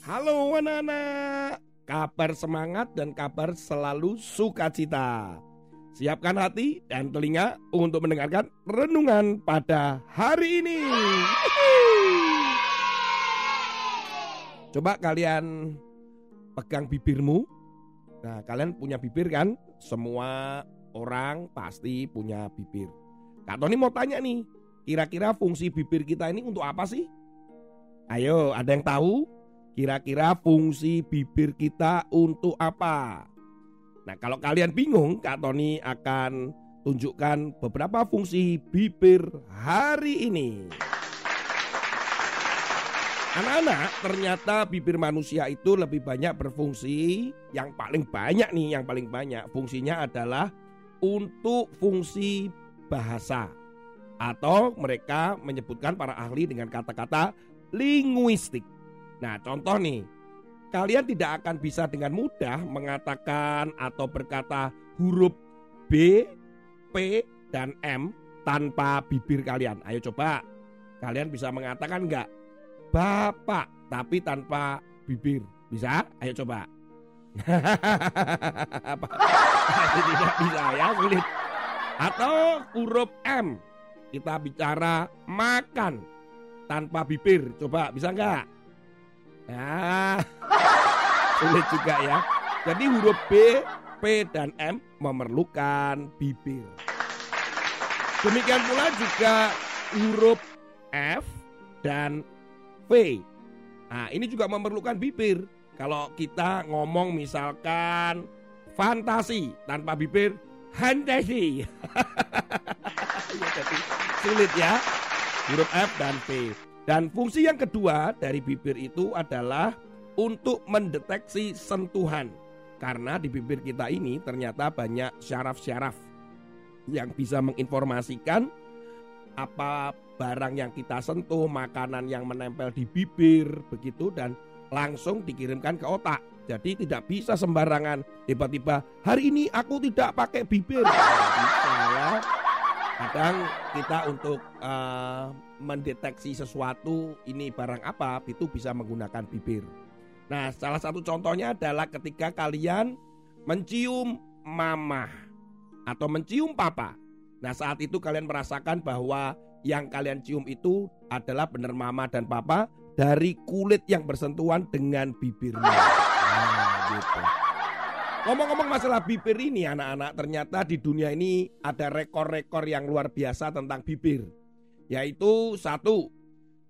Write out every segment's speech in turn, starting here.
Halo anak-anak, kabar semangat dan kabar selalu sukacita. Siapkan hati dan telinga untuk mendengarkan renungan pada hari ini. Coba kalian pegang bibirmu. Nah, kalian punya bibir kan? Semua orang pasti punya bibir. Kak Tony mau tanya nih, kira-kira fungsi bibir kita ini untuk apa sih? Ayo, ada yang tahu? Kira-kira fungsi bibir kita untuk apa? Nah, kalau kalian bingung, Kak Tony akan tunjukkan beberapa fungsi bibir hari ini. Anak-anak, ternyata bibir manusia itu lebih banyak berfungsi. Yang paling banyak nih, yang paling banyak fungsinya adalah untuk fungsi bahasa. Atau mereka menyebutkan para ahli dengan kata-kata linguistik. Nah, contoh nih, kalian tidak akan bisa dengan mudah mengatakan atau berkata huruf B, P, dan M tanpa bibir kalian. Ayo coba, kalian bisa mengatakan enggak? Bapak, tapi tanpa bibir. Bisa? Ayo coba. tidak bisa ya, sulit. Atau huruf M, kita bicara makan tanpa bibir. Coba, bisa enggak? Ya, sulit juga ya. Jadi huruf B, P, dan M memerlukan bibir. Demikian pula juga huruf F dan V. Nah, ini juga memerlukan bibir. Kalau kita ngomong misalkan fantasi tanpa bibir, fantasi. ya, jadi sulit ya. Huruf F dan V. Dan fungsi yang kedua dari bibir itu adalah untuk mendeteksi sentuhan. Karena di bibir kita ini ternyata banyak syaraf-syaraf yang bisa menginformasikan apa barang yang kita sentuh, makanan yang menempel di bibir begitu dan langsung dikirimkan ke otak. Jadi tidak bisa sembarangan tiba-tiba hari ini aku tidak pakai bibir. bisa ya. Kadang kita untuk uh, mendeteksi sesuatu ini barang apa itu bisa menggunakan bibir. Nah, salah satu contohnya adalah ketika kalian mencium mama atau mencium papa. Nah, saat itu kalian merasakan bahwa yang kalian cium itu adalah benar mama dan papa dari kulit yang bersentuhan dengan bibirnya. Nah, gitu. Ngomong-ngomong masalah bibir ini anak-anak, ternyata di dunia ini ada rekor-rekor yang luar biasa tentang bibir yaitu satu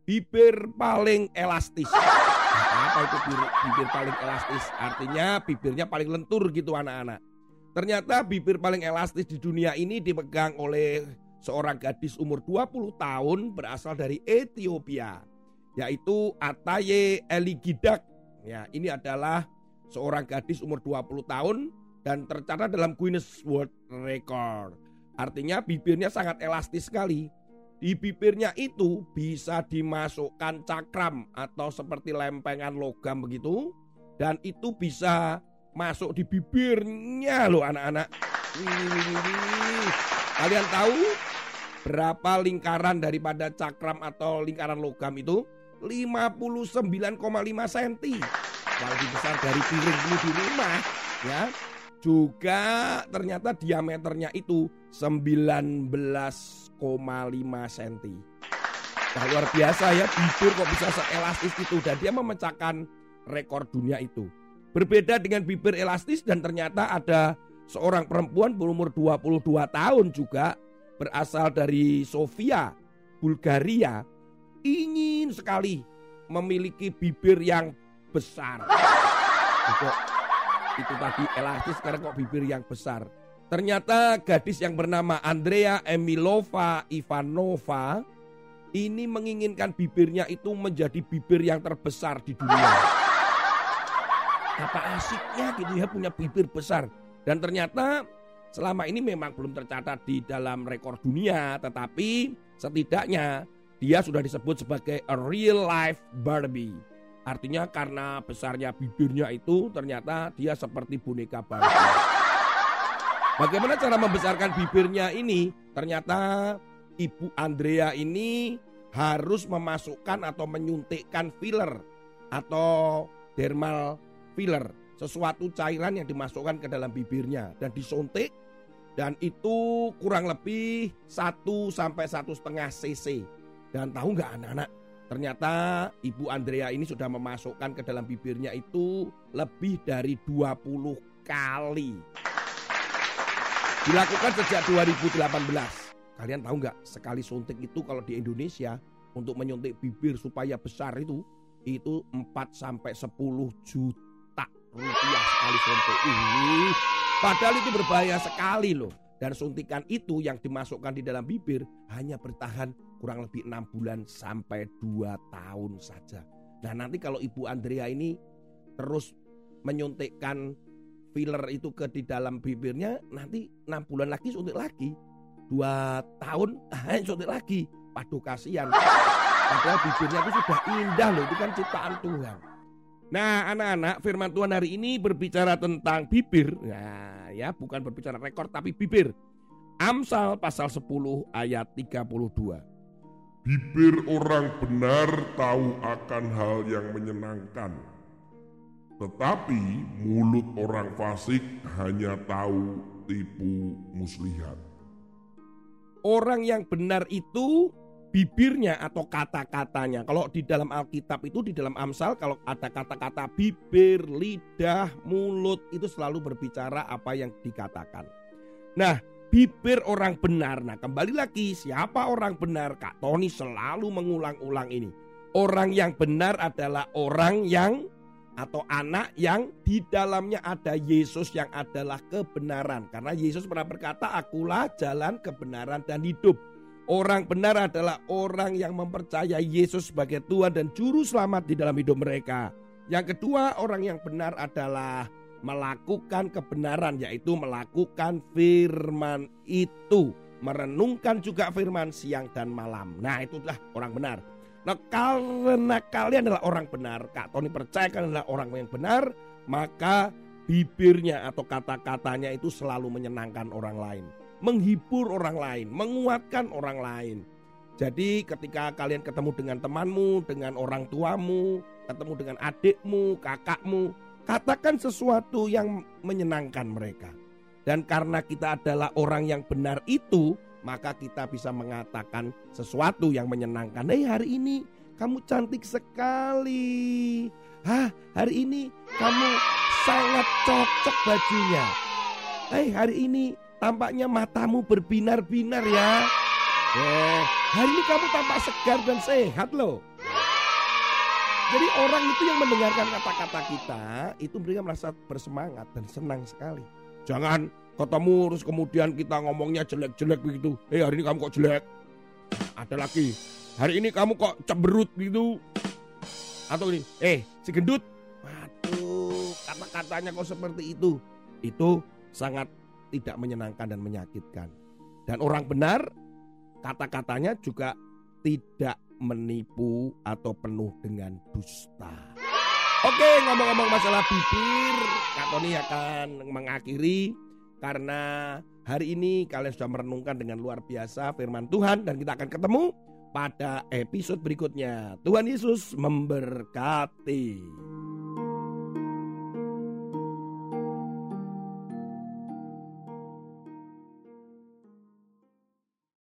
bibir paling elastis. Nah, apa itu bibir, bibir paling elastis? Artinya bibirnya paling lentur gitu anak-anak. Ternyata bibir paling elastis di dunia ini dipegang oleh seorang gadis umur 20 tahun berasal dari Ethiopia yaitu Ataye Eligidak. Ya, ini adalah seorang gadis umur 20 tahun dan tercatat dalam Guinness World Record. Artinya bibirnya sangat elastis sekali. Di bibirnya itu bisa dimasukkan cakram atau seperti lempengan logam begitu. Dan itu bisa masuk di bibirnya loh anak-anak. Kalian tahu berapa lingkaran daripada cakram atau lingkaran logam itu? 59,5 cm. Lebih besar dari piringmu di rumah ya. Juga ternyata diameternya itu 19 cm. Nah, luar biasa ya bibir kok bisa seelastis itu dan dia memecahkan rekor dunia itu. Berbeda dengan bibir elastis dan ternyata ada seorang perempuan berumur 22 tahun juga berasal dari Sofia, Bulgaria, ingin sekali memiliki bibir yang besar. Itu, itu tadi elastis sekarang kok bibir yang besar. Ternyata gadis yang bernama Andrea Emilova Ivanova ini menginginkan bibirnya itu menjadi bibir yang terbesar di dunia. Apa asiknya gitu ya punya bibir besar. Dan ternyata selama ini memang belum tercatat di dalam rekor dunia, tetapi setidaknya dia sudah disebut sebagai a real life Barbie. Artinya karena besarnya bibirnya itu ternyata dia seperti boneka Barbie. Bagaimana cara membesarkan bibirnya ini? Ternyata Ibu Andrea ini harus memasukkan atau menyuntikkan filler atau dermal filler, sesuatu cairan yang dimasukkan ke dalam bibirnya dan disuntik dan itu kurang lebih 1 sampai satu setengah cc. Dan tahu nggak anak-anak? Ternyata Ibu Andrea ini sudah memasukkan ke dalam bibirnya itu lebih dari 20 kali. Dilakukan sejak 2018. Kalian tahu nggak sekali suntik itu kalau di Indonesia untuk menyuntik bibir supaya besar itu itu 4 sampai 10 juta rupiah sekali suntik ini. Padahal itu berbahaya sekali loh. Dan suntikan itu yang dimasukkan di dalam bibir hanya bertahan kurang lebih enam bulan sampai 2 tahun saja. Nah nanti kalau Ibu Andrea ini terus menyuntikkan filler itu ke di dalam bibirnya nanti enam bulan lagi suntik lagi dua tahun ah, suntik lagi. Waduh kasihan. Padahal bibirnya itu sudah indah loh, itu kan ciptaan Tuhan. Nah anak-anak firman Tuhan hari ini berbicara tentang bibir. Nah ya bukan berbicara rekor tapi bibir. Amsal pasal 10 ayat 32. Bibir orang benar tahu akan hal yang menyenangkan. Tetapi mulut orang fasik hanya tahu tipu muslihat. Orang yang benar itu bibirnya atau kata-katanya. Kalau di dalam Alkitab itu di dalam Amsal kalau ada kata-kata bibir, lidah, mulut itu selalu berbicara apa yang dikatakan. Nah, bibir orang benar. Nah, kembali lagi siapa orang benar? Kak Tony selalu mengulang-ulang ini. Orang yang benar adalah orang yang atau anak yang di dalamnya ada Yesus yang adalah kebenaran. Karena Yesus pernah berkata, "Akulah jalan kebenaran dan hidup." Orang benar adalah orang yang mempercayai Yesus sebagai Tuhan dan juru selamat di dalam hidup mereka. Yang kedua, orang yang benar adalah melakukan kebenaran yaitu melakukan firman itu, merenungkan juga firman siang dan malam. Nah, itulah orang benar. Nah karena kalian adalah orang benar, Kak Tony percaya kalian adalah orang yang benar, maka bibirnya atau kata-katanya itu selalu menyenangkan orang lain. Menghibur orang lain, menguatkan orang lain. Jadi ketika kalian ketemu dengan temanmu, dengan orang tuamu, ketemu dengan adikmu, kakakmu, katakan sesuatu yang menyenangkan mereka. Dan karena kita adalah orang yang benar itu, maka kita bisa mengatakan sesuatu yang menyenangkan. Hei hari ini kamu cantik sekali. Hah hari ini kamu sangat cocok bajunya. Hei hari ini tampaknya matamu berbinar-binar ya. Eh, hari ini kamu tampak segar dan sehat loh. Jadi orang itu yang mendengarkan kata-kata kita itu mereka merasa bersemangat dan senang sekali. Jangan ketemu terus kemudian kita ngomongnya jelek-jelek begitu. Eh hari ini kamu kok jelek? Ada lagi. Hari ini kamu kok cemberut gitu. Atau ini, eh si gendut. Waduh, kata-katanya kok seperti itu. Itu sangat tidak menyenangkan dan menyakitkan. Dan orang benar kata-katanya juga tidak menipu atau penuh dengan dusta. Oke, ngomong-ngomong masalah bibir, Kak Tony akan mengakhiri karena hari ini kalian sudah merenungkan dengan luar biasa firman Tuhan dan kita akan ketemu pada episode berikutnya. Tuhan Yesus memberkati.